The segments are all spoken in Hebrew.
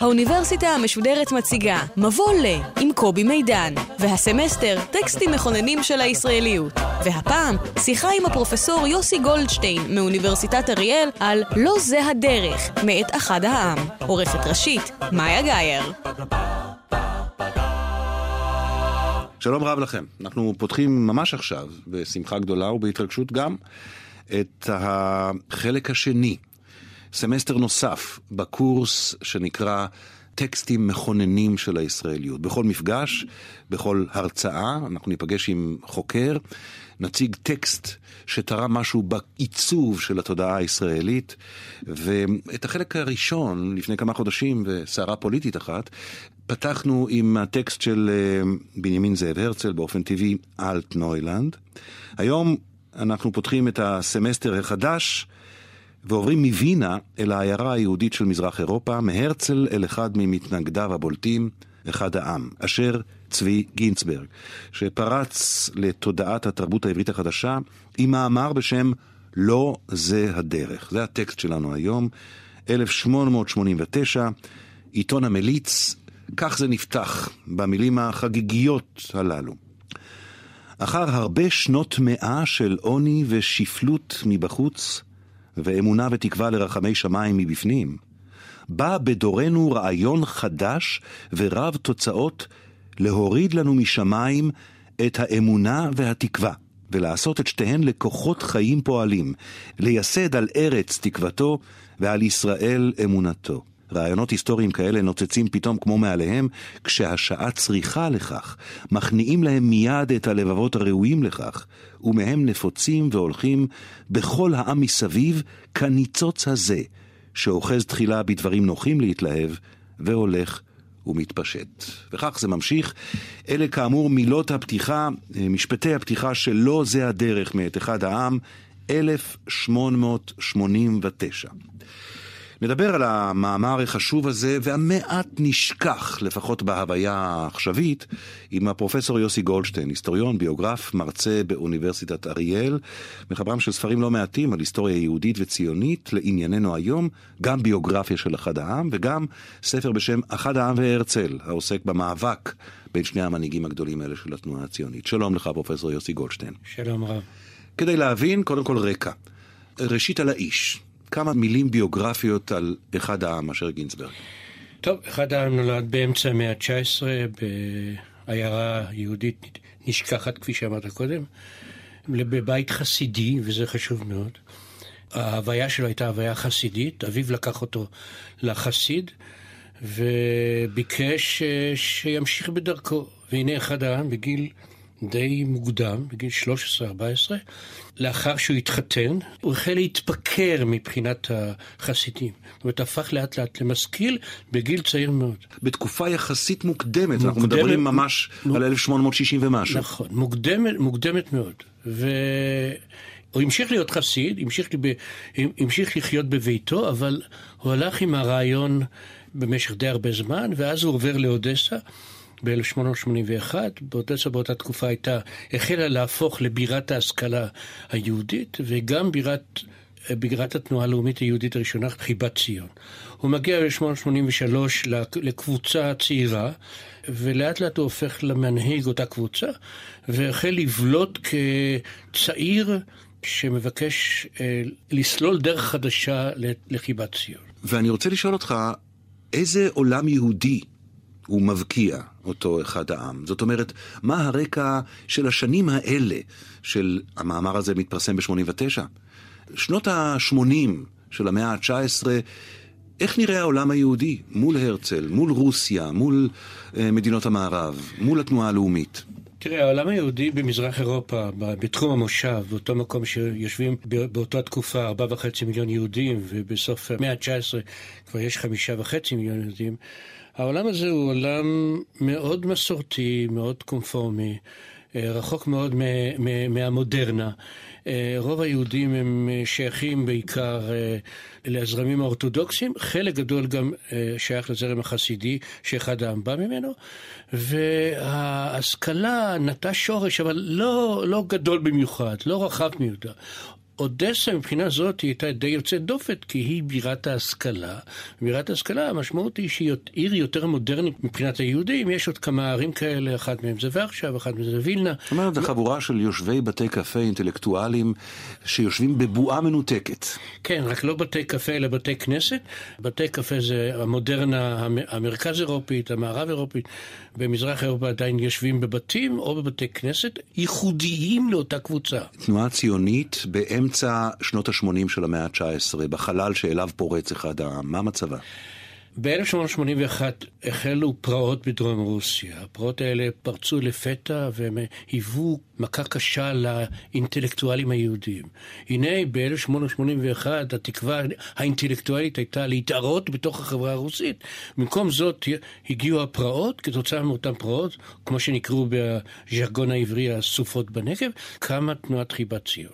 האוניברסיטה המשודרת מציגה מבוא ל עם קובי מידן, והסמסטר טקסטים מכוננים של הישראליות. והפעם שיחה עם הפרופסור יוסי גולדשטיין מאוניברסיטת אריאל על לא זה הדרך, מאת אחד העם. עורכת ראשית, מאיה גאייר. שלום רב לכם, אנחנו פותחים ממש עכשיו, בשמחה גדולה ובהתרגשות גם, את החלק השני, סמסטר נוסף בקורס שנקרא טקסטים מכוננים של הישראליות. בכל מפגש, בכל הרצאה, אנחנו ניפגש עם חוקר, נציג טקסט שתרם משהו בעיצוב של התודעה הישראלית, ואת החלק הראשון, לפני כמה חודשים, וסערה פוליטית אחת, פתחנו עם הטקסט של אה, בנימין זאב הרצל, באופן טבעי, אלט נוילנד. היום אנחנו פותחים את הסמסטר החדש, ועוברים מווינה אל העיירה היהודית של מזרח אירופה, מהרצל אל אחד ממתנגדיו הבולטים, אחד העם, אשר צבי גינצברג, שפרץ לתודעת התרבות העברית החדשה עם מאמר בשם לא זה הדרך. זה הטקסט שלנו היום, 1889, עיתון המליץ, כך זה נפתח במילים החגיגיות הללו. אחר הרבה שנות מאה של עוני ושפלות מבחוץ, ואמונה ותקווה לרחמי שמיים מבפנים, בא בדורנו רעיון חדש ורב תוצאות להוריד לנו משמיים את האמונה והתקווה, ולעשות את שתיהן לכוחות חיים פועלים, לייסד על ארץ תקוותו ועל ישראל אמונתו. רעיונות היסטוריים כאלה נוצצים פתאום כמו מעליהם, כשהשעה צריכה לכך, מכניעים להם מיד את הלבבות הראויים לכך, ומהם נפוצים והולכים בכל העם מסביב כניצוץ הזה, שאוחז תחילה בדברים נוחים להתלהב, והולך ומתפשט. וכך זה ממשיך. אלה כאמור מילות הפתיחה, משפטי הפתיחה של לא זה הדרך מאת אחד העם, 1889. נדבר על המאמר החשוב הזה, והמעט נשכח, לפחות בהוויה העכשווית, עם הפרופסור יוסי גולדשטיין, היסטוריון, ביוגרף, מרצה באוניברסיטת אריאל, מחברם של ספרים לא מעטים על היסטוריה יהודית וציונית, לענייננו היום, גם ביוגרפיה של אחד העם, וגם ספר בשם אחד העם והרצל, העוסק במאבק בין שני המנהיגים הגדולים האלה של התנועה הציונית. שלום לך, פרופסור יוסי גולדשטיין. שלום רב. כדי להבין, קודם כל רקע. ראשית על האיש. כמה מילים ביוגרפיות על אחד העם, אשר גינצברג. טוב, אחד העם נולד באמצע המאה ה-19 בעיירה יהודית נשכחת, כפי שאמרת קודם, בבית חסידי, וזה חשוב מאוד. ההוויה שלו הייתה הוויה חסידית, אביו לקח אותו לחסיד, וביקש אה, שימשיך בדרכו. והנה אחד העם בגיל די מוקדם, בגיל 13-14, לאחר שהוא התחתן, הוא החל להתפקר מבחינת החסידים. זאת אומרת, הפך לאט לאט למשכיל בגיל צעיר מאוד. בתקופה יחסית מוקדמת, מוקדמת אנחנו מדברים ממש מ... על 1860 ומשהו. נכון, מוקדמת, מוקדמת מאוד. ו... הוא המשיך להיות חסיד, המשיך, ב... המשיך לחיות בביתו, אבל הוא הלך עם הרעיון במשך די הרבה זמן, ואז הוא עובר לאודסה. ב-1881, באודסה באותה תקופה הייתה, החלה להפוך לבירת ההשכלה היהודית וגם בירת, בירת התנועה הלאומית היהודית הראשונה, חיבת ציון. הוא מגיע ב-1883 לקבוצה צעירה, ולאט לאט הוא הופך למנהיג אותה קבוצה, והחל לבלוט כצעיר שמבקש אה, לסלול דרך חדשה לחיבת ציון. ואני רוצה לשאול אותך, איזה עולם יהודי הוא מבקיע אותו אחד העם. זאת אומרת, מה הרקע של השנים האלה, של המאמר הזה מתפרסם ב-89? שנות ה-80 של המאה ה-19, איך נראה העולם היהודי מול הרצל, מול רוסיה, מול אה, מדינות המערב, מול התנועה הלאומית? תראה, העולם היהודי במזרח אירופה, בתחום המושב, באותו מקום שיושבים באותה תקופה ארבעה וחצי מיליון יהודים, ובסוף המאה ה-19 כבר יש חמישה וחצי מיליון יהודים, העולם הזה הוא עולם מאוד מסורתי, מאוד קונפורמי, רחוק מאוד מהמודרנה. רוב היהודים הם שייכים בעיקר לזרמים האורתודוקסיים, חלק גדול גם שייך לזרם החסידי, שאחד העם בא ממנו, וההשכלה נטה שורש, אבל לא, לא גדול במיוחד, לא רחב מיוחד. אודסה מבחינה זאת היא הייתה די יוצאת דופת, כי היא בירת ההשכלה. בירת ההשכלה, המשמעות היא שהיא עיר יותר מודרנית מבחינת היהודים. יש עוד כמה ערים כאלה, אחת מהן זה ורשה, ואחת מהן זה וילנה. זאת אומרת, זו חבורה של יושבי בתי קפה אינטלקטואלים שיושבים בבועה מנותקת. כן, רק לא בתי קפה אלא בתי כנסת. בתי קפה זה המודרנה, המרכז אירופית, המערב אירופית. במזרח אירופה עדיין יושבים בבתים או בבתי כנסת ייחודיים לאותה קבוצה. תנועה ציונית באמצע שנות ה-80 של המאה ה-19, בחלל שאליו פורץ אחד העם, מה מצבה? ב-1881 החלו פרעות בדרום רוסיה. הפרעות האלה פרצו לפתע והם היוו מכה קשה לאינטלקטואלים היהודים. הנה ב-1881 התקווה האינטלקטואלית הייתה להתערות בתוך החברה הרוסית. במקום זאת הגיעו הפרעות, כתוצאה מאותן פרעות, כמו שנקראו בז'רגון העברי הסופות בנגב, קמה תנועת חיבת ציון.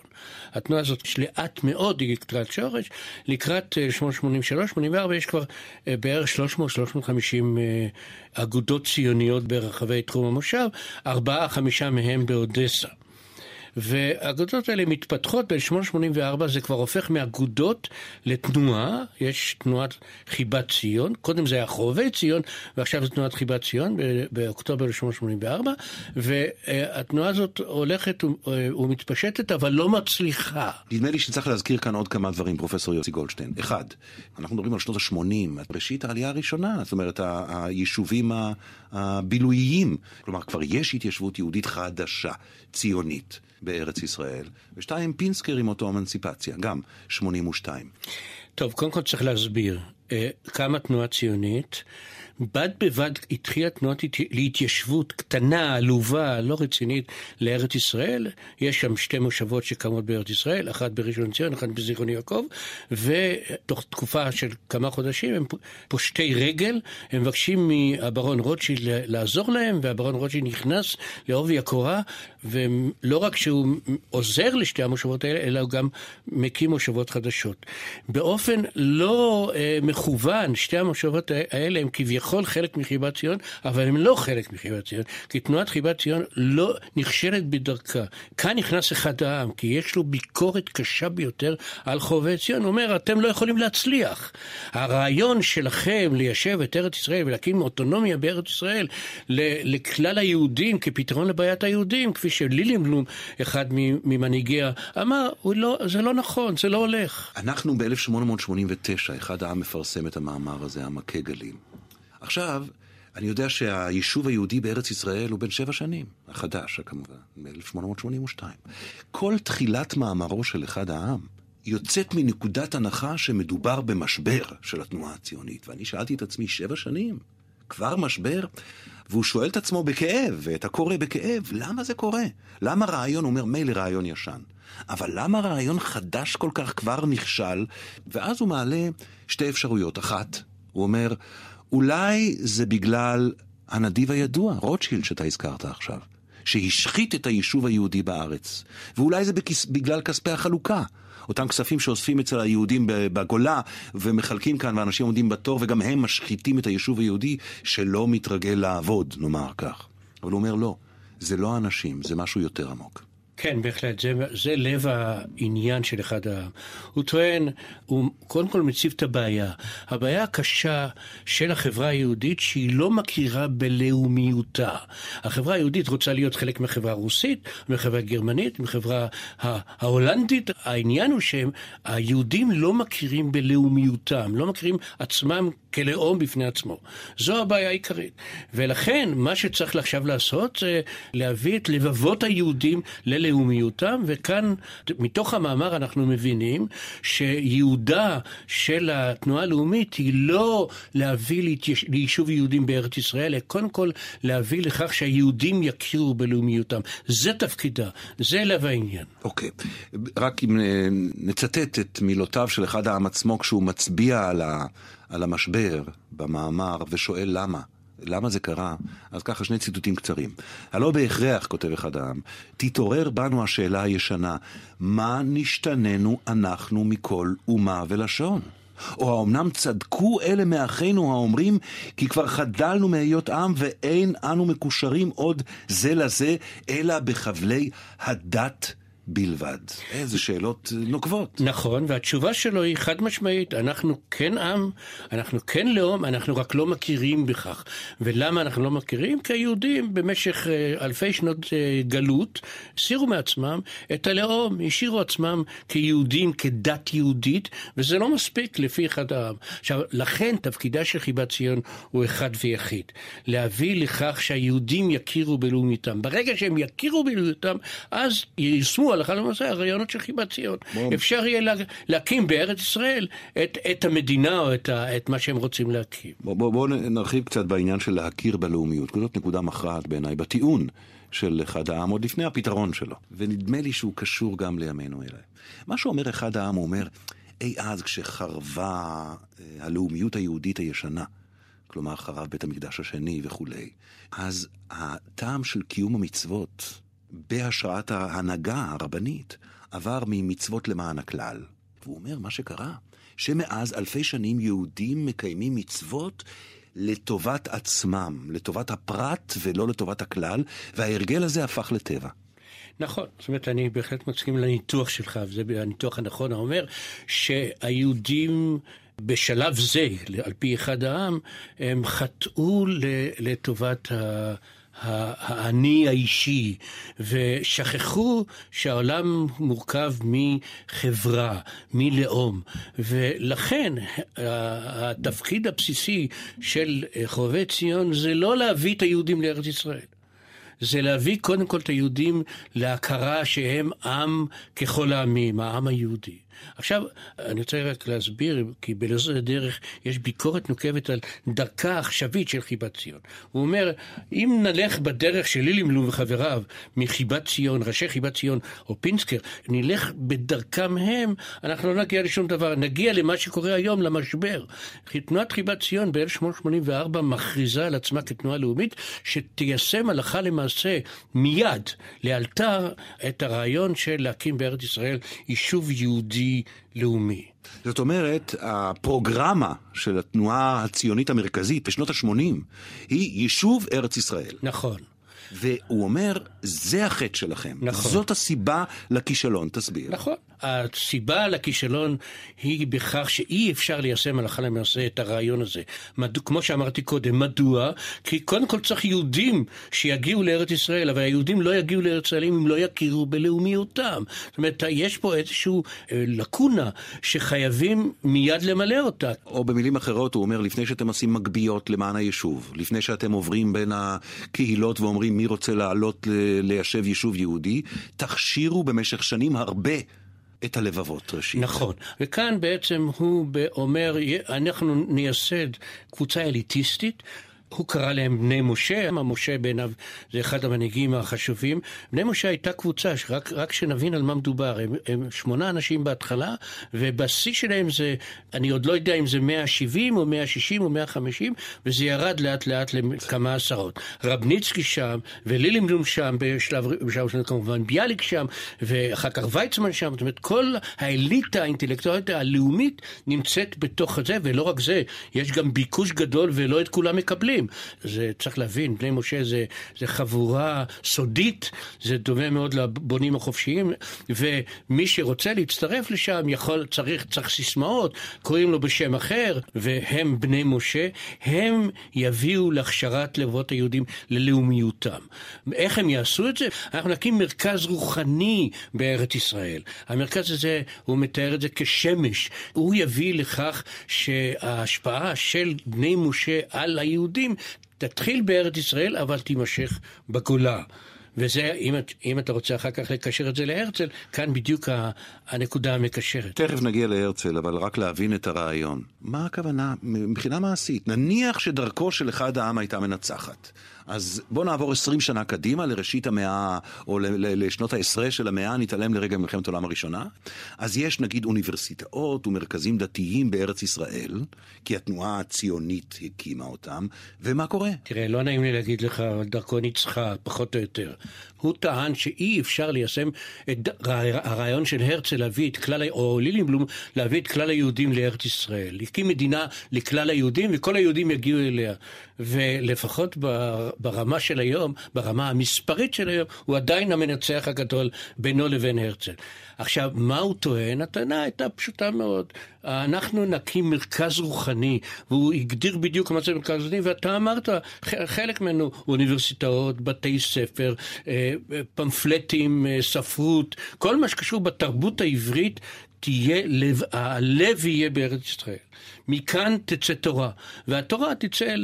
התנועה הזאת שלאט מאוד היא קטרת שורש, לקראת 1883-1884 אה, יש כבר אה, בערך 300-350 אה, אגודות ציוניות ברחבי תחום המושב, ארבעה-חמישה מהם באודסה. והאגודות האלה מתפתחות ב-1884, זה כבר הופך מאגודות לתנועה, יש תנועת חיבת ציון, קודם זה היה חובבי ציון, ועכשיו זה תנועת חיבת ציון באוקטובר 1884, והתנועה הזאת הולכת ומתפשטת, אבל לא מצליחה. נדמה לי שצריך להזכיר כאן עוד כמה דברים, פרופסור יוסי גולדשטיין. אחד, אנחנו מדברים על שנות ה-80, ראשית העלייה הראשונה, זאת אומרת, היישובים הבילויים, כלומר, כבר יש התיישבות יהודית חדשה, ציונית. בארץ ישראל, ושתיים, פינסקר עם אותו אמנציפציה, גם 82. טוב, קודם כל צריך להסביר. אה, קמה תנועה ציונית, בד בבד התחילה תנועת להתיישבות קטנה, עלובה, לא רצינית, לארץ ישראל. יש שם שתי מושבות שקמות בארץ ישראל, אחת בראשון לציון, אחת בזיכרון יעקב, ותוך תקופה של כמה חודשים הם פושטי רגל, הם מבקשים מהברון רוטשילד לעזור להם, והברון רוטשילד נכנס לעובי הקורה, ולא רק שהוא עוזר לשתי המושבות האלה, אלא הוא גם מקים מושבות חדשות. באופן לא אה, מכוון, שתי המושבות האלה הם כביכול... כביכול חלק מחיבת ציון, אבל הם לא חלק מחיבת ציון, כי תנועת חיבת ציון לא נכשלת בדרכה. כאן נכנס אחד העם, כי יש לו ביקורת קשה ביותר על חובבי ציון. הוא אומר, אתם לא יכולים להצליח. הרעיון שלכם ליישב את ארץ ישראל ולהקים אוטונומיה בארץ ישראל לכלל היהודים כפתרון לבעיית היהודים, כפי שלילינבלום, אחד ממנהיגיה, אמר, לא, זה לא נכון, זה לא הולך. אנחנו ב-1889, אחד העם מפרסם את המאמר הזה, המכה גלים. עכשיו, אני יודע שהיישוב היהודי בארץ ישראל הוא בן שבע שנים, החדש כמובן, מ-1882. כל תחילת מאמרו של אחד העם יוצאת מנקודת הנחה שמדובר במשבר של התנועה הציונית. ואני שאלתי את עצמי, שבע שנים? כבר משבר? והוא שואל את עצמו בכאב, ואת הקורא בכאב, למה זה קורה? למה רעיון, אומר, מילא רעיון ישן. אבל למה רעיון חדש כל כך כבר נכשל? ואז הוא מעלה שתי אפשרויות. אחת, הוא אומר, אולי זה בגלל הנדיב הידוע, רוטשילד שאתה הזכרת עכשיו, שהשחית את היישוב היהודי בארץ. ואולי זה בכס... בגלל כספי החלוקה. אותם כספים שאוספים אצל היהודים בגולה ומחלקים כאן ואנשים עומדים בתור וגם הם משחיתים את היישוב היהודי שלא מתרגל לעבוד, נאמר כך. אבל הוא אומר לא, זה לא אנשים, זה משהו יותר עמוק. כן, בהחלט, זה, זה לב העניין של אחד העם. הוא טוען, הוא קודם כל מציב את הבעיה. הבעיה הקשה של החברה היהודית שהיא לא מכירה בלאומיותה. החברה היהודית רוצה להיות חלק מהחברה הרוסית, מהחברה הגרמנית, מהחברה ההולנדית. העניין הוא שהיהודים לא מכירים בלאומיותם, לא מכירים עצמם כלאום בפני עצמו. זו הבעיה העיקרית. ולכן, מה שצריך עכשיו לעשות זה להביא את לבבות היהודים ללאומיותם, וכאן, מתוך המאמר אנחנו מבינים שייעודה של התנועה הלאומית היא לא להביא. ליישוב יהודים בארץ ישראל, אלא קודם כל להביא לכך שהיהודים יכירו בלאומיותם. זה תפקידה, זה לב העניין. אוקיי. Okay. רק אם אה, נצטט את מילותיו של אחד העם עצמו כשהוא מצביע על ה... על המשבר במאמר ושואל למה. למה זה קרה? אז ככה שני ציטוטים קצרים. הלא בהכרח, כותב אחד העם, תתעורר בנו השאלה הישנה, מה נשתננו אנחנו מכל אומה ולשון? או האומנם צדקו אלה מאחינו האומרים כי כבר חדלנו מהיות עם ואין אנו מקושרים עוד זה לזה אלא בחבלי הדת בלבד. איזה שאלות נוקבות. נכון, והתשובה שלו היא חד משמעית, אנחנו כן עם, אנחנו כן לאום, אנחנו רק לא מכירים בכך. ולמה אנחנו לא מכירים? כי היהודים במשך אה, אלפי שנות אה, גלות הסירו מעצמם את הלאום, השאירו עצמם כיהודים, כדת יהודית, וזה לא מספיק לפי אחד העם. עכשיו, לכן תפקידה של חיבת ציון הוא אחד ויחיד, להביא לכך שהיהודים יכירו בלאומיותם. ברגע שהם יכירו בלאומיותם, אז יישמו הלכה למעשה הרעיונות של חיבת ציון. בוא. אפשר יהיה לה, להקים בארץ ישראל את, את המדינה או את, ה, את מה שהם רוצים להקים. בואו בוא, בוא נרחיב קצת בעניין של להכיר בלאומיות, זאת נקודה מכרעת בעיניי, בטיעון של אחד העם עוד לפני הפתרון שלו. ונדמה לי שהוא קשור גם לימינו אלה. מה שאומר אחד העם, הוא אומר, אי אז כשחרבה אה, הלאומיות היהודית הישנה, כלומר חרב בית המקדש השני וכולי, אז הטעם של קיום המצוות בהשראת ההנהגה הרבנית, עבר ממצוות למען הכלל. והוא אומר, מה שקרה, שמאז אלפי שנים יהודים מקיימים מצוות לטובת עצמם, לטובת הפרט ולא לטובת הכלל, וההרגל הזה הפך לטבע. נכון, זאת אומרת, אני בהחלט מסכים לניתוח שלך, וזה הניתוח הנכון האומר שהיהודים בשלב זה, על פי אחד העם, הם חטאו לטובת ה... האני האישי, ושכחו שהעולם מורכב מחברה, מלאום, ולכן התפקיד הבסיסי של חובבי ציון זה לא להביא את היהודים לארץ ישראל. זה להביא קודם כל את היהודים להכרה שהם עם ככל העמים, העם היהודי. עכשיו, אני רוצה רק להסביר, כי בלעשות הדרך יש ביקורת נוקבת על דרכה העכשווית של חיבת ציון. הוא אומר, אם נלך בדרך של לילימלום וחבריו מחיבת ציון, ראשי חיבת ציון או פינסקר, נלך בדרכם הם, אנחנו לא נגיע לשום דבר, נגיע למה שקורה היום, למשבר. תנועת חיבת ציון ב-1884 מכריזה על עצמה כתנועה לאומית שתיישם הלכה למעשה מיד, לאלתר, את הרעיון של להקים בארץ ישראל יישוב יהודי. לאומי. זאת אומרת, הפרוגרמה של התנועה הציונית המרכזית בשנות ה-80 היא יישוב ארץ ישראל. נכון. והוא אומר, זה החטא שלכם. נכון. זאת הסיבה לכישלון, תסביר. נכון. הסיבה לכישלון היא בכך שאי אפשר ליישם הלכה למעשה את הרעיון הזה. מד... כמו שאמרתי קודם, מדוע? כי קודם כל צריך יהודים שיגיעו לארץ ישראל, אבל היהודים לא יגיעו לארץ ישראל אם לא יכירו בלאומיותם. זאת אומרת, יש פה איזושהי אה, לקונה שחייבים מיד למלא אותה. או במילים אחרות, הוא אומר, לפני שאתם עושים מגביות למען היישוב, לפני שאתם עוברים בין הקהילות ואומרים מי רוצה לעלות ליישב יישוב יהודי, תכשירו במשך שנים הרבה. את הלבבות ראשית. נכון, וכאן בעצם הוא אומר, אנחנו נייסד קבוצה אליטיסטית הוא קרא להם בני משה, משה בעיניו זה אחד המנהיגים החשובים. בני משה הייתה קבוצה, שרק, רק שנבין על מה מדובר, הם, הם שמונה אנשים בהתחלה, ובשיא שלהם זה, אני עוד לא יודע אם זה 170 או 160 או 150, וזה ירד לאט לאט לכמה עשרות. רבניצקי שם, ולילימדום שם, בשלב, שלנו כמובן ביאליק שם, ואחר כך ויצמן שם, זאת אומרת כל האליטה האינטלקטואלית הלאומית נמצאת בתוך זה, ולא רק זה, יש גם ביקוש גדול ולא את כולם מקבלים. אחרים. זה צריך להבין, בני משה זה, זה חבורה סודית, זה דומה מאוד לבונים החופשיים, ומי שרוצה להצטרף לשם יכול, צריך, צריך סיסמאות, קוראים לו בשם אחר, והם בני משה, הם יביאו להכשרת לבבות היהודים ללאומיותם. איך הם יעשו את זה? אנחנו נקים מרכז רוחני בארץ ישראל. המרכז הזה, הוא מתאר את זה כשמש. הוא יביא לכך שההשפעה של בני משה על היהודים תתחיל בארץ ישראל, אבל תימשך בגולה. וזה, אם, אם אתה רוצה אחר כך לקשר את זה להרצל, כאן בדיוק הנקודה המקשרת. תכף נגיע להרצל, אבל רק להבין את הרעיון. מה הכוונה מבחינה מעשית? נניח שדרכו של אחד העם הייתה מנצחת. אז בואו נעבור עשרים שנה קדימה, לראשית המאה, או לשנות העשרה של המאה, נתעלם לרגע ממלחמת העולם הראשונה. אז יש נגיד אוניברסיטאות ומרכזים דתיים בארץ ישראל, כי התנועה הציונית הקימה אותם, ומה קורה? תראה, לא נעים לי להגיד לך, דרכו ניצחה, פחות או יותר. הוא טען שאי אפשר ליישם את הרעיון של הרצל להביא את כלל, או לילינבלום, להביא את כלל היהודים לארץ ישראל. הקים מדינה לכלל היהודים, וכל היהודים יגיעו אליה. ולפחות ברמה של היום, ברמה המספרית של היום, הוא עדיין המנצח הגדול בינו לבין הרצל. עכשיו, מה הוא טוען? הטענה הייתה פשוטה מאוד. אנחנו נקים מרכז רוחני, והוא הגדיר בדיוק מה זה מרכז רוחני, ואתה אמרת, חלק ממנו אוניברסיטאות, בתי ספר, אה, פמפלטים, אה, ספרות, כל מה שקשור בתרבות העברית, תהיה, לב, הלב יהיה בארץ ישראל. מכאן תצא תורה, והתורה תצא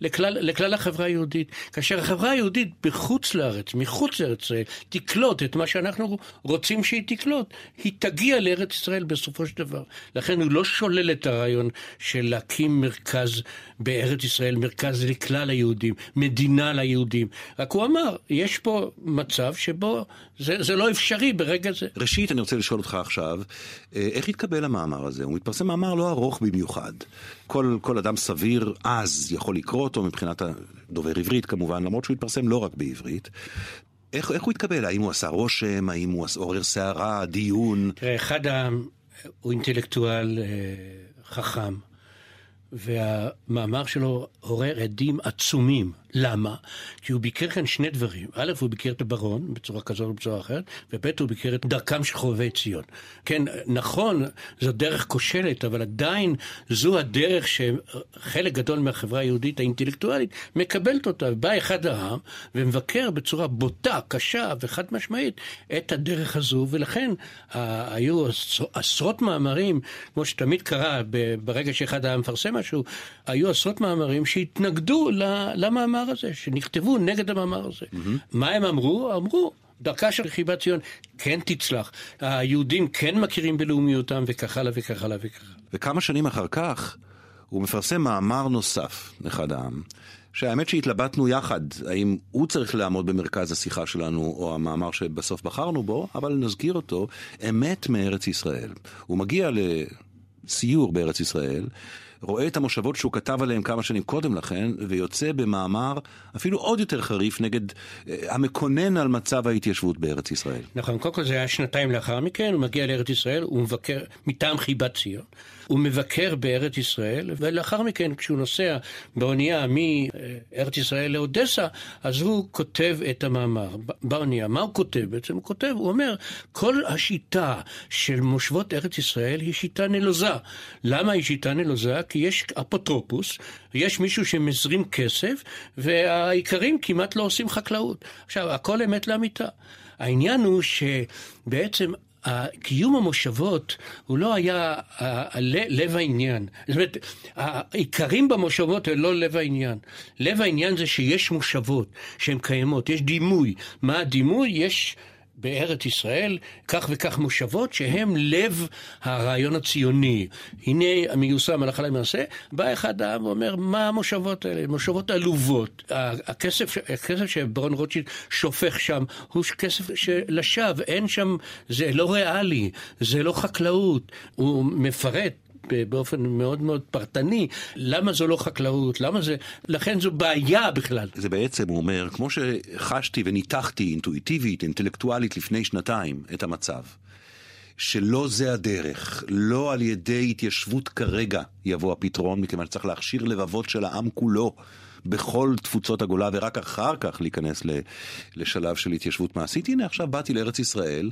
לכלל, לכלל החברה היהודית. כאשר החברה היהודית בחוץ לארץ, מחוץ לארץ ישראל, תקלוט את מה שאנחנו רוצים שהיא תקלוט, היא תגיע לארץ ישראל בסופו של דבר. לכן הוא לא שולל את הרעיון של להקים מרכז בארץ ישראל, מרכז לכלל היהודים, מדינה ליהודים. רק הוא אמר, יש פה מצב שבו זה, זה לא אפשרי ברגע זה. ראשית, אני רוצה לשאול אותך עכשיו, איך התקבל המאמר הזה? הוא מתפרסם מאמר לא ארוך במיוחד. כל, כל אדם סביר אז יכול לקרוא אותו מבחינת הדובר עברית כמובן, למרות שהוא התפרסם לא רק בעברית. איך, איך הוא התקבל? האם הוא עשה רושם? האם הוא עורר סערה? דיון? תראה, אחד העם הוא אינטלקטואל אה, חכם, והמאמר שלו עורר עדים עצומים. למה? כי הוא ביקר כאן שני דברים. א', הוא ביקר את הברון בצורה כזו או בצורה אחרת, וב', הוא ביקר את דרכם של חובבי ציון. כן, נכון, זו דרך כושלת, אבל עדיין זו הדרך שחלק גדול מהחברה היהודית האינטלקטואלית מקבלת אותה. בא אחד העם ומבקר בצורה בוטה, קשה וחד משמעית את הדרך הזו, ולכן היו עשרות מאמרים, כמו שתמיד קרה ברגע שאחד העם מפרסם משהו, היו עשרות מאמרים שהתנגדו למאמר הזה, שנכתבו נגד המאמר הזה. Mm-hmm. מה הם אמרו? אמרו, דרכה של חיבת ציון כן תצלח, היהודים כן מכירים בלאומיותם וכך הלאה וכך הלאה וכך הלאה. וכמה שנים אחר כך הוא מפרסם מאמר נוסף, אחד העם, שהאמת שהתלבטנו יחד, האם הוא צריך לעמוד במרכז השיחה שלנו, או המאמר שבסוף בחרנו בו, אבל נזכיר אותו, אמת מארץ ישראל. הוא מגיע לסיור בארץ ישראל, רואה את המושבות שהוא כתב עליהן כמה שנים קודם לכן, ויוצא במאמר אפילו עוד יותר חריף נגד אה, המקונן על מצב ההתיישבות בארץ ישראל. נכון, קודם כל זה היה שנתיים לאחר מכן, הוא מגיע לארץ ישראל, הוא מבקר מטעם חיבת ציון. הוא מבקר בארץ ישראל, ולאחר מכן כשהוא נוסע באונייה מארץ ישראל לאודסה, אז הוא כותב את המאמר באונייה. מה הוא כותב? בעצם הוא כותב, הוא אומר, כל השיטה של מושבות ארץ ישראל היא שיטה נלוזה. למה היא שיטה נלוזה? כי יש אפוטרופוס, יש מישהו שמזרים כסף, והאיכרים כמעט לא עושים חקלאות. עכשיו, הכל אמת לאמיתה. העניין הוא שבעצם קיום המושבות הוא לא היה לב העניין. זאת אומרת, העיקרים במושבות הם לא לב העניין. לב העניין זה שיש מושבות שהן קיימות, יש דימוי. מה הדימוי? יש... בארץ ישראל כך וכך מושבות שהם לב הרעיון הציוני. הנה מיושם הלכה למעשה, בא אחד העם ואומר, מה המושבות האלה? מושבות עלובות. הכסף, הכסף שברון רוטשילד שופך שם הוא כסף לשווא, אין שם, זה לא ריאלי, זה לא חקלאות. הוא מפרט באופן מאוד מאוד פרטני, למה זו לא חקלאות, למה זה, לכן זו בעיה בכלל. זה בעצם, אומר, כמו שחשתי וניתחתי אינטואיטיבית, אינטלקטואלית לפני שנתיים את המצב. שלא זה הדרך, לא על ידי התיישבות כרגע יבוא הפתרון, מכיוון שצריך להכשיר לבבות של העם כולו. בכל תפוצות הגולה, ורק אחר כך להיכנס לשלב של התיישבות מעשית. הנה, עכשיו באתי לארץ ישראל,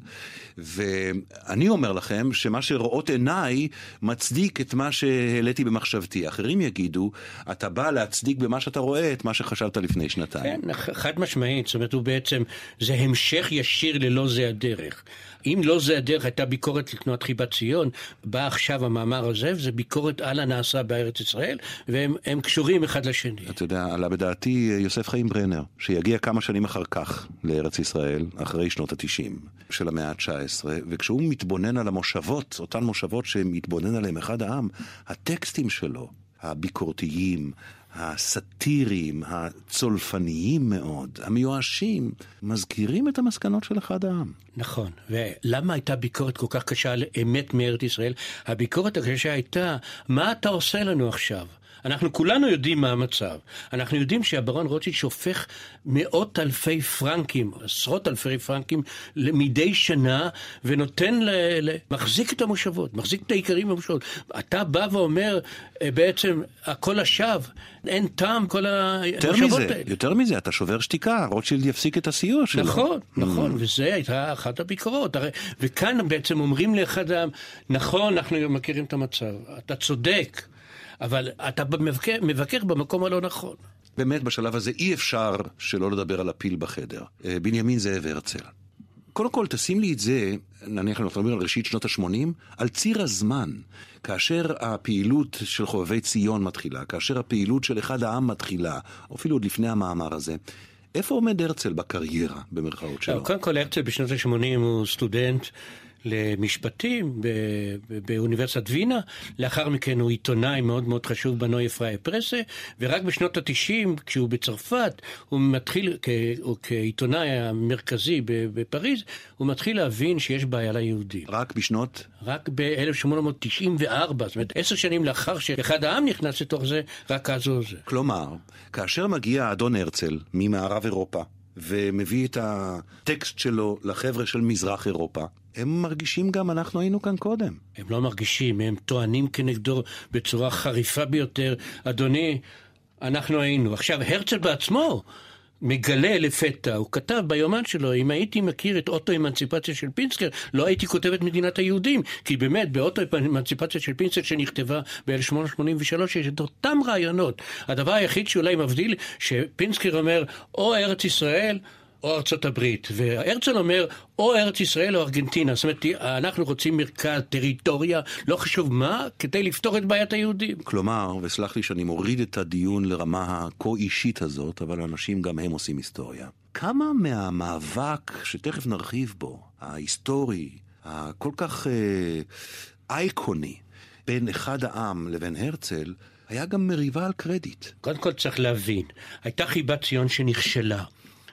ואני אומר לכם שמה שרואות עיניי מצדיק את מה שהעליתי במחשבתי. אחרים יגידו, אתה בא להצדיק במה שאתה רואה את מה שחשבת לפני שנתיים. כן, חד משמעית. זאת אומרת, הוא בעצם, זה המשך ישיר ללא זה הדרך. אם לא זה הדרך, הייתה ביקורת לתנועת חיבת ציון, בא עכשיו המאמר הזה, וזה ביקורת על הנעשה בארץ ישראל, והם קשורים אחד לשני. אתה יודע, עלה בדעתי יוסף חיים ברנר, שיגיע כמה שנים אחר כך לארץ ישראל, אחרי שנות התשעים של המאה ה-19, וכשהוא מתבונן על המושבות, אותן מושבות שמתבונן עליהן אחד העם, הטקסטים שלו, הביקורתיים, הסאטיריים, הצולפניים מאוד, המיואשים, מזכירים את המסקנות של אחד העם. נכון, ולמה הייתה ביקורת כל כך קשה על אמת מארץ ישראל? הביקורת הקשה הייתה, מה אתה עושה לנו עכשיו? אנחנו כולנו יודעים מה המצב. אנחנו יודעים שהברון רוטשילד שופך מאות אלפי פרנקים, עשרות אלפי פרנקים מדי שנה, ונותן, ל, ל, מחזיק את המושבות, מחזיק את העיקרים במושבות. אתה בא ואומר, אה, בעצם, הכל השווא, אין טעם כל המושבות האלה. יותר מזה, אתה שובר שתיקה, רוטשילד יפסיק את הסיוע שלו. נכון, נכון, mm. וזה הייתה אחת הביקורות. הרי, וכאן בעצם אומרים לאחד העם, נכון, אנחנו מכירים את המצב, אתה צודק. אבל אתה מבקר, מבקר במקום הלא נכון. באמת, בשלב הזה אי אפשר שלא לדבר על הפיל בחדר. אה, בנימין זאב הרצל. קודם כל, תשים לי את זה, נניח אנחנו מדברים על ראשית שנות ה-80, על ציר הזמן. כאשר הפעילות של חובבי ציון מתחילה, כאשר הפעילות של אחד העם מתחילה, אפילו עוד לפני המאמר הזה, איפה עומד הרצל בקריירה, במרכאות שלו? קודם כל, הרצל בשנות ה-80 הוא סטודנט למשפטים באוניברסיטת וינה, לאחר מכן הוא עיתונאי מאוד מאוד חשוב בנוי אפראי פרסה, ורק בשנות התשעים, כשהוא בצרפת, הוא מתחיל, כעיתונאי המרכזי בפריז, הוא מתחיל להבין שיש בעיה ליהודים. רק בשנות? רק ב-1894, זאת אומרת, עשר שנים לאחר שאחד העם נכנס לתוך זה, רק אז הוא זה. כלומר, כאשר מגיע האדון הרצל ממערב אירופה, ומביא את הטקסט שלו לחבר'ה של מזרח אירופה, הם מרגישים גם, אנחנו היינו כאן קודם. הם לא מרגישים, הם טוענים כנגדו בצורה חריפה ביותר, אדוני, אנחנו היינו. עכשיו, הרצל בעצמו מגלה לפתע, הוא כתב ביומן שלו, אם הייתי מכיר את אוטו-אמנציפציה של פינסקר, לא הייתי כותב את מדינת היהודים. כי באמת, באוטו-אמנציפציה של פינסקר שנכתבה ב-1883, יש את אותם רעיונות. הדבר היחיד שאולי מבדיל, שפינסקר אומר, או ארץ ישראל, או ארצות הברית. והרצל אומר, או ארץ ישראל או ארגנטינה. זאת אומרת, אנחנו רוצים מרכז, טריטוריה, לא חשוב מה, כדי לפתור את בעיית היהודים. כלומר, וסלח לי שאני מוריד את הדיון לרמה הכה אישית הזאת, אבל אנשים גם הם עושים היסטוריה. כמה מהמאבק, שתכף נרחיב בו, ההיסטורי, הכל כך אה, אייקוני, בין אחד העם לבין הרצל, היה גם מריבה על קרדיט. קודם כל צריך להבין, הייתה חיבת ציון שנכשלה.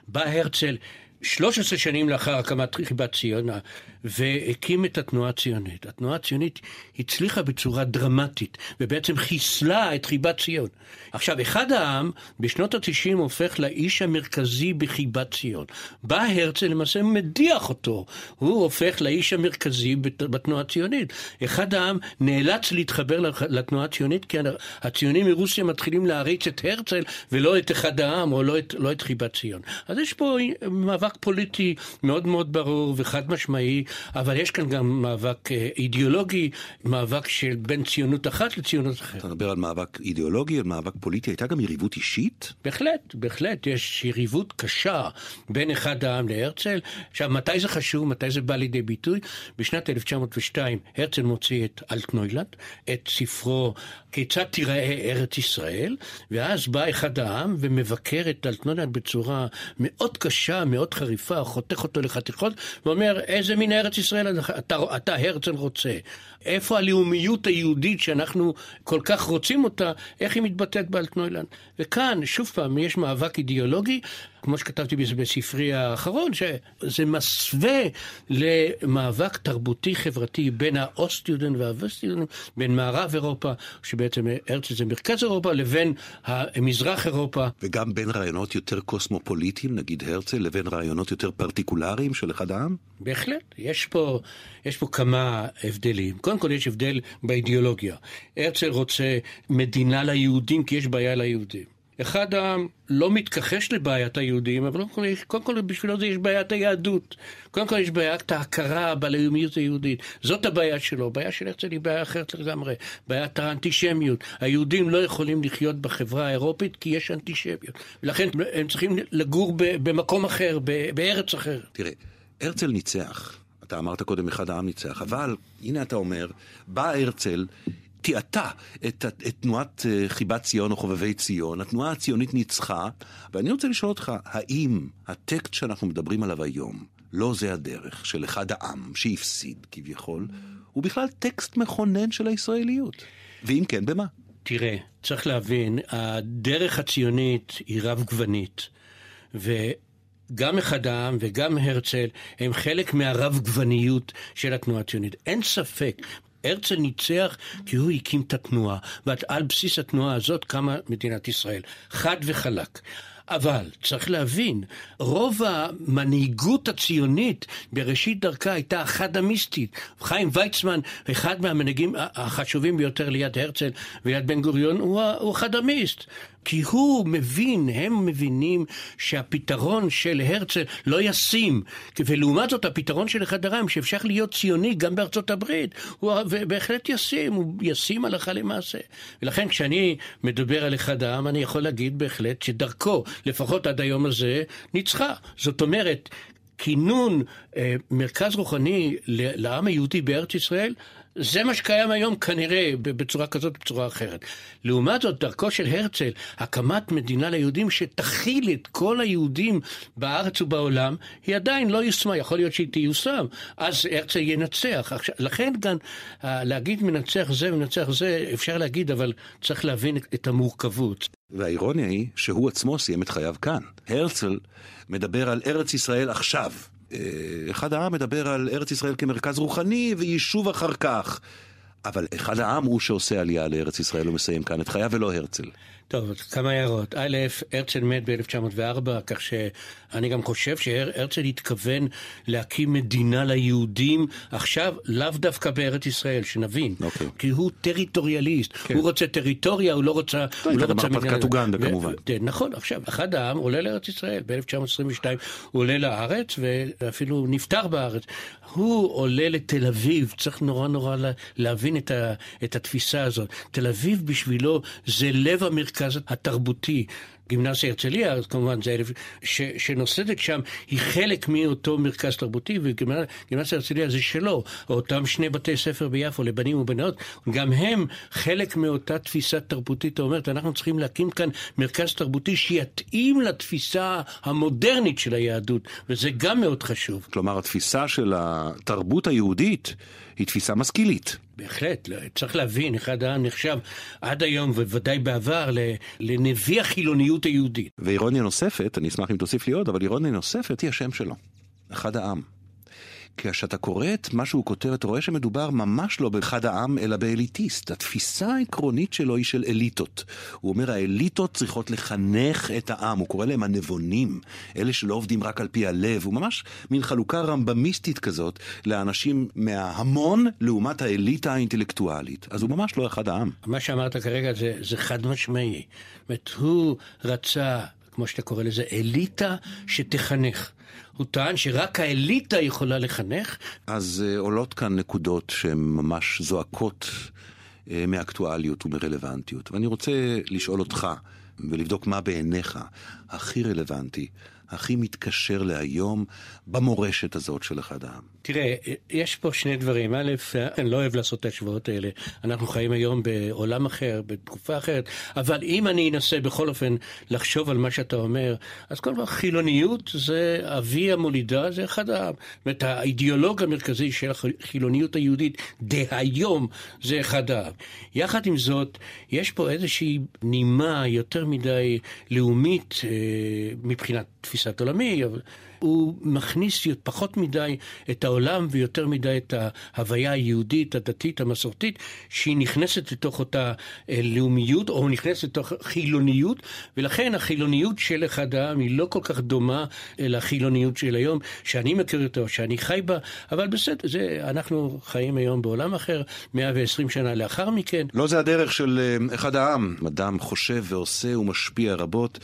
בא הרצל 13 שנים לאחר הקמת חיבת ציונה, והקים את התנועה הציונית. התנועה הציונית הצליחה בצורה דרמטית, ובעצם חיסלה את חיבת ציון. עכשיו, אחד העם בשנות ה-90 הופך לאיש המרכזי בחיבת ציון. בא הרצל, למעשה מדיח אותו, הוא הופך לאיש המרכזי בתנועה הציונית. אחד העם נאלץ להתחבר לתנועה הציונית, כי הציונים מרוסיה מתחילים להריץ את הרצל, ולא את אחד העם, או לא את, לא את חיבת ציון. אז יש פה מאבק פוליטי מאוד מאוד ברור וחד משמעי. אבל יש כאן גם מאבק אה, אידיאולוגי, מאבק של בין ציונות אחת לציונות אחרת. אתה מדבר על מאבק אידיאולוגי, על מאבק פוליטי, הייתה גם יריבות אישית? בהחלט, בהחלט, יש יריבות קשה בין אחד העם להרצל. עכשיו, מתי זה חשוב, מתי זה בא לידי ביטוי? בשנת 1902 הרצל מוציא את אלטנוילנד, את ספרו כיצד תיראה ארץ ישראל, ואז בא אחד העם ומבקר את אלטנוילנד בצורה מאוד קשה, מאוד חריפה, חותך אותו לחתיכות, ואומר, איזה מין ארץ ישראל אתה, אתה הרצל רוצה. איפה הלאומיות היהודית שאנחנו כל כך רוצים אותה, איך היא מתבטאת באלטנוילנד. וכאן, שוב פעם, יש מאבק אידיאולוגי, כמו שכתבתי בספרי האחרון, שזה מסווה למאבק תרבותי-חברתי בין ה Ostjuden וה Westjuden, בין מערב אירופה, שבעצם הרצל זה מרכז אירופה, לבין מזרח אירופה. וגם בין רעיונות יותר קוסמופוליטיים, נגיד הרצל, לבין רעיונות יותר פרטיקולריים של אחד העם? בהחלט. יש פה, יש פה כמה הבדלים. קודם כל יש הבדל באידיאולוגיה. הרצל רוצה מדינה ליהודים כי יש בעיה ליהודים. אחד העם לא מתכחש לבעיית היהודים, אבל קודם כל בשבילו זה יש בעיית היהדות. קודם כל יש בעיית ההכרה בלאומיות היהודית. זאת הבעיה שלו. הבעיה של הרצל היא בעיה אחרת לגמרי. בעיית האנטישמיות. היהודים לא יכולים לחיות בחברה האירופית כי יש אנטישמיות. ולכן הם צריכים לגור במקום אחר, בארץ אחרת. תראה, הרצל ניצח. אתה אמרת קודם אחד העם ניצח, אבל הנה אתה אומר, בא הרצל תיעתה את, את תנועת אה, חיבת ציון או חובבי ציון, התנועה הציונית ניצחה, ואני רוצה לשאול אותך, האם הטקסט שאנחנו מדברים עליו היום, לא זה הדרך של אחד העם שהפסיד כביכול, הוא בכלל טקסט מכונן של הישראליות? ואם כן, במה? תראה, צריך להבין, הדרך הציונית היא רב-גוונית, וגם אחד העם וגם הרצל הם חלק מהרב-גווניות של התנועה הציונית. אין ספק, הרצל ניצח כי הוא הקים את התנועה, ועל בסיס התנועה הזאת קמה מדינת ישראל. חד וחלק. אבל צריך להבין, רוב המנהיגות הציונית בראשית דרכה הייתה החדמיסטית. חיים ויצמן, אחד מהמנהיגים החשובים ביותר ליד הרצל וליד בן גוריון, הוא, הוא החדמיסט. כי הוא מבין, הם מבינים שהפתרון של הרצל לא ישים. ולעומת זאת הפתרון של אחד הרם, שאפשר להיות ציוני גם בארצות הברית, הוא בהחלט ישים, הוא ישים הלכה למעשה. ולכן כשאני מדבר על אחד העם, אני יכול להגיד בהחלט שדרכו, לפחות עד היום הזה, ניצחה. זאת אומרת, כינון אה, מרכז רוחני לעם היהודי בארץ ישראל, זה מה שקיים היום כנראה בצורה כזאת, בצורה אחרת. לעומת זאת, דרכו של הרצל, הקמת מדינה ליהודים שתכיל את כל היהודים בארץ ובעולם, היא עדיין לא יושמה, יכול להיות שהיא תיושם, אז הרצל ינצח. עכשיו, לכן גם להגיד מנצח זה ומנצח זה, אפשר להגיד, אבל צריך להבין את המורכבות. והאירוניה היא שהוא עצמו סיים את חייו כאן. הרצל מדבר על ארץ ישראל עכשיו. אה, אחד העם מדבר על ארץ ישראל כמרכז רוחני ויישוב אחר כך. אבל אחד העם הוא שעושה עלייה לארץ ישראל ומסיים כאן את חייו ולא הרצל. טוב, כמה הערות. א', הרצל מת ב-1904, כך שאני גם חושב שהרצל התכוון להקים מדינה ליהודים עכשיו, לאו דווקא בארץ ישראל, שנבין. Okay. אוקיי. כי הוא טריטוריאליסט. Okay. כן. הוא רוצה טריטוריה, הוא לא רוצה... הוא לא רוצה מדינה... הרפתקת אוגנדה כמובן. נכון, עכשיו, אחד העם עולה לארץ ישראל. ב-1922 הוא עולה לארץ, ואפילו נפטר בארץ. הוא עולה לתל אביב, צריך נורא נורא להבין את, ה, את התפיסה הזאת. תל אביב בשבילו זה לב המרכז התרבותי. גימנסיה הרצליה, כמובן זה אלף, ש, שנוסדת שם, היא חלק מאותו מרכז תרבותי, וגימנסיה הרצליה זה שלו, אותם שני בתי ספר ביפו לבנים ובנות, גם הם חלק מאותה תפיסה תרבותית האומרת, אנחנו צריכים להקים כאן מרכז תרבותי שיתאים לתפיסה המודרנית של היהדות, וזה גם מאוד חשוב. כלומר, התפיסה של התרבות היהודית היא תפיסה משכילית. בהחלט, לא, צריך להבין, אחד העם נחשב עד היום, ובוודאי בעבר, לנביא החילוניות היהודית. ואירוניה נוספת, אני אשמח אם תוסיף לי עוד, אבל אירוניה נוספת היא השם שלו, אחד העם. כשאתה קורא את מה שהוא כותב, אתה רואה שמדובר ממש לא באחד העם, אלא באליטיסט. התפיסה העקרונית שלו היא של אליטות. הוא אומר, האליטות צריכות לחנך את העם. הוא קורא להם הנבונים, אלה שלא עובדים רק על פי הלב. הוא ממש מין חלוקה רמב"מיסטית כזאת לאנשים מההמון לעומת האליטה האינטלקטואלית. אז הוא ממש לא אחד העם. מה שאמרת כרגע זה, זה חד משמעי. זאת אומרת, הוא רצה, כמו שאתה קורא לזה, אליטה שתחנך. הוא טען שרק האליטה יכולה לחנך. אז uh, עולות כאן נקודות שהן ממש זועקות uh, מאקטואליות ומרלוונטיות. ואני רוצה לשאול אותך ולבדוק מה בעיניך הכי רלוונטי הכי מתקשר להיום במורשת הזאת של אחד העם? תראה, יש פה שני דברים. א', אני לא אוהב לעשות את ההשוואות האלה. אנחנו חיים היום בעולם אחר, בתקופה אחרת, אבל אם אני אנסה בכל אופן לחשוב על מה שאתה אומר, אז כל פעם חילוניות זה אבי המולידה, זה אחד העם. זאת אומרת, האידיאולוג המרכזי של החילוניות היהודית דהיום זה אחד העם. יחד עם זאת, יש פה איזושהי נימה יותר מדי לאומית אה, מבחינת תפיסת עולמי, אבל הוא מכניס פחות מדי את העולם ויותר מדי את ההוויה היהודית, הדתית, המסורתית, שהיא נכנסת לתוך אותה אה, לאומיות, או נכנסת לתוך חילוניות, ולכן החילוניות של אחד העם היא לא כל כך דומה לחילוניות של היום, שאני מכיר אותו, שאני חי בה, אבל בסדר, זה, אנחנו חיים היום בעולם אחר, 120 שנה לאחר מכן. לא זה הדרך של אה, אחד העם, אדם חושב ועושה ומשפיע רבות.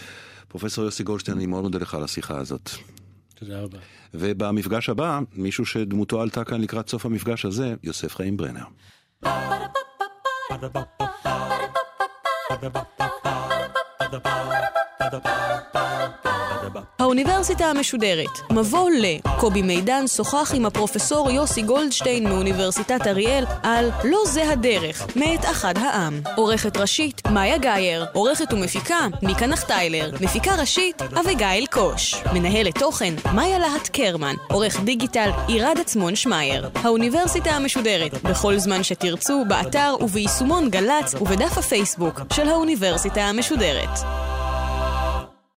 פרופסור יוסי גולדשטיין, אני מאוד מודה לך על השיחה הזאת. תודה רבה. ובמפגש הבא, מישהו שדמותו עלתה כאן לקראת סוף המפגש הזה, יוסף חיים ברנר. Ba-da-ba-ba-ba האוניברסיטה המשודרת, מבוא ל... קובי מידן שוחח עם הפרופסור יוסי גולדשטיין מאוניברסיטת אריאל על "לא זה הדרך", מאת אחד העם. עורכת ראשית, מאיה גאייר. עורכת ומפיקה, מיקה נחטיילר. מפיקה ראשית, אביגיל קוש. מנהלת תוכן, מאיה להט קרמן. עורך דיגיטל, עירד עצמון שמייר. האוניברסיטה המשודרת, בכל זמן שתרצו, באתר וביישומון גל"צ ובדף הפייסבוק של האוניברסיטה המשודרת.